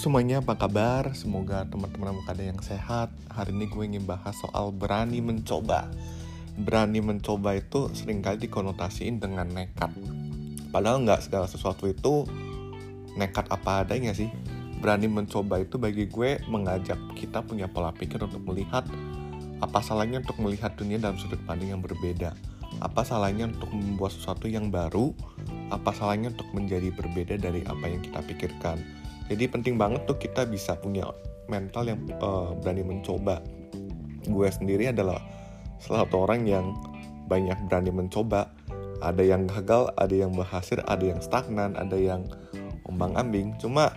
semuanya, apa kabar? Semoga teman-teman ada yang sehat. Hari ini gue ingin bahas soal berani mencoba. Berani mencoba itu sering kali dikonotasiin dengan nekat. Padahal nggak segala sesuatu itu nekat apa adanya sih. Berani mencoba itu bagi gue mengajak kita punya pola pikir untuk melihat apa salahnya untuk melihat dunia dalam sudut pandang yang berbeda. Apa salahnya untuk membuat sesuatu yang baru? Apa salahnya untuk menjadi berbeda dari apa yang kita pikirkan? Jadi penting banget tuh kita bisa punya mental yang uh, berani mencoba. Gue sendiri adalah salah satu orang yang banyak berani mencoba. Ada yang gagal ada yang berhasil ada yang stagnan ada yang ombang ambing cuma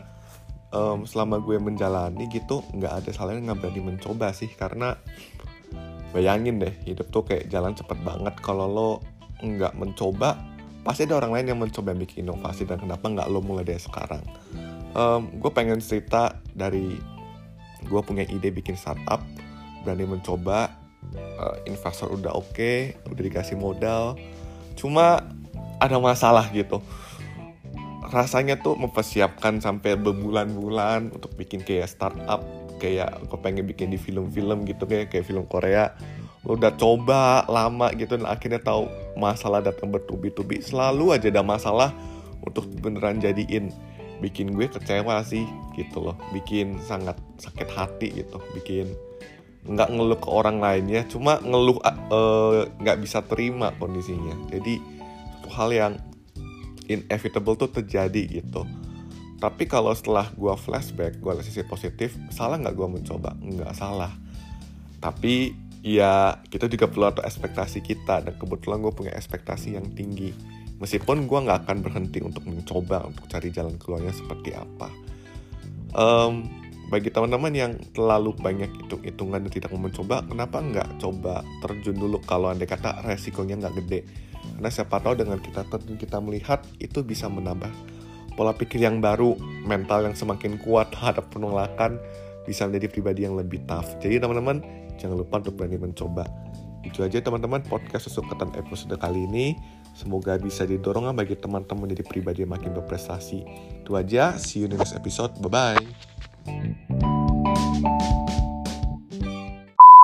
um, selama gue menjalani gitu nggak ada salahnya nggak berani mencoba sih. Karena bayangin deh hidup tuh kayak jalan cepet banget. Kalau lo nggak mencoba pasti ada orang lain yang mencoba bikin inovasi. Dan kenapa nggak lo mulai dari sekarang um, gue pengen cerita dari gue punya ide bikin startup berani mencoba uh, investor udah oke okay, udah dikasih modal. Cuma ada masalah gitu. Rasanya tuh mempersiapkan sampai berbulan-bulan untuk bikin kayak startup kayak gue pengen bikin di film-film gitu kayak kayak film Korea. Lo udah coba lama gitu dan akhirnya tahu masalah datang bertubi-tubi. Selalu aja ada masalah untuk beneran jadiin bikin gue kecewa sih gitu loh. Bikin sangat sakit hati gitu. Bikin nggak ngeluh ke orang lainnya cuma ngeluh eh, nggak uh, bisa terima kondisinya. Jadi satu hal yang inevitable tuh terjadi gitu. Tapi kalau setelah gue flashback gue lihat sisi positif salah nggak gue mencoba? Nggak salah. Tapi ya kita juga perlu atau ekspektasi kita. Dan kebetulan gue punya ekspektasi yang tinggi meskipun gue nggak akan berhenti untuk mencoba untuk cari jalan keluarnya seperti apa. Um, bagi teman-teman yang terlalu banyak hitung-hitungan dan tidak mau mencoba kenapa nggak coba terjun dulu kalau anda kata resikonya nggak gede? Karena siapa tahu dengan kita terjun kita melihat itu bisa menambah pola pikir yang baru mental yang semakin kuat terhadap penolakan bisa menjadi pribadi yang lebih tough. Jadi teman-teman jangan lupa untuk berani mencoba. Itu aja teman-teman podcast kesukatan episode kali ini Semoga bisa didorong bagi teman-teman jadi pribadi yang makin berprestasi. Itu aja, see you next episode. Bye-bye.